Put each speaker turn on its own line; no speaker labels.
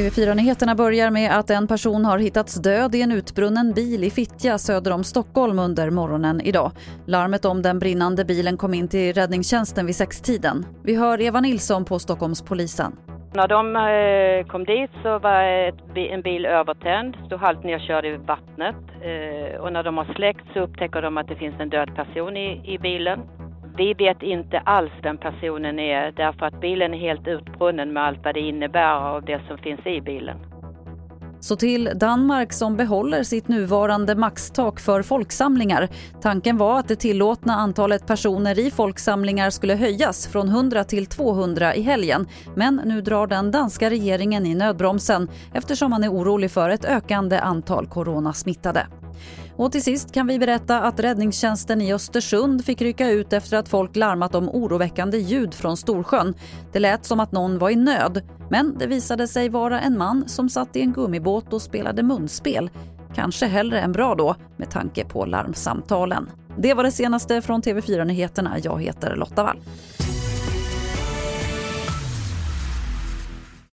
TV4-nyheterna börjar med att en person har hittats död i en utbrunnen bil i Fittja söder om Stockholm under morgonen idag. Larmet om den brinnande bilen kom in till räddningstjänsten vid sextiden. Vi hör Eva Nilsson på Stockholmspolisen.
När de eh, kom dit så var en bil övertänd, stod halvt nedkörd i vattnet. Eh, och när de har släckt så upptäcker de att det finns en död person i, i bilen. Vi vet inte alls vem personen är därför att bilen är helt utbrunnen med allt vad det innebär av det som finns i bilen.
Så till Danmark som behåller sitt nuvarande maxtak för folksamlingar. Tanken var att det tillåtna antalet personer i folksamlingar skulle höjas från 100 till 200 i helgen. Men nu drar den danska regeringen i nödbromsen eftersom man är orolig för ett ökande antal coronasmittade. Och till sist kan vi berätta att räddningstjänsten i Östersund fick rycka ut efter att folk larmat om oroväckande ljud från Storsjön. Det lät som att någon var i nöd, men det visade sig vara en man som satt i en gummibåt och spelade munspel. Kanske hellre än bra då, med tanke på larmsamtalen. Det var det senaste från TV4 Nyheterna. Jag heter Lotta Wall.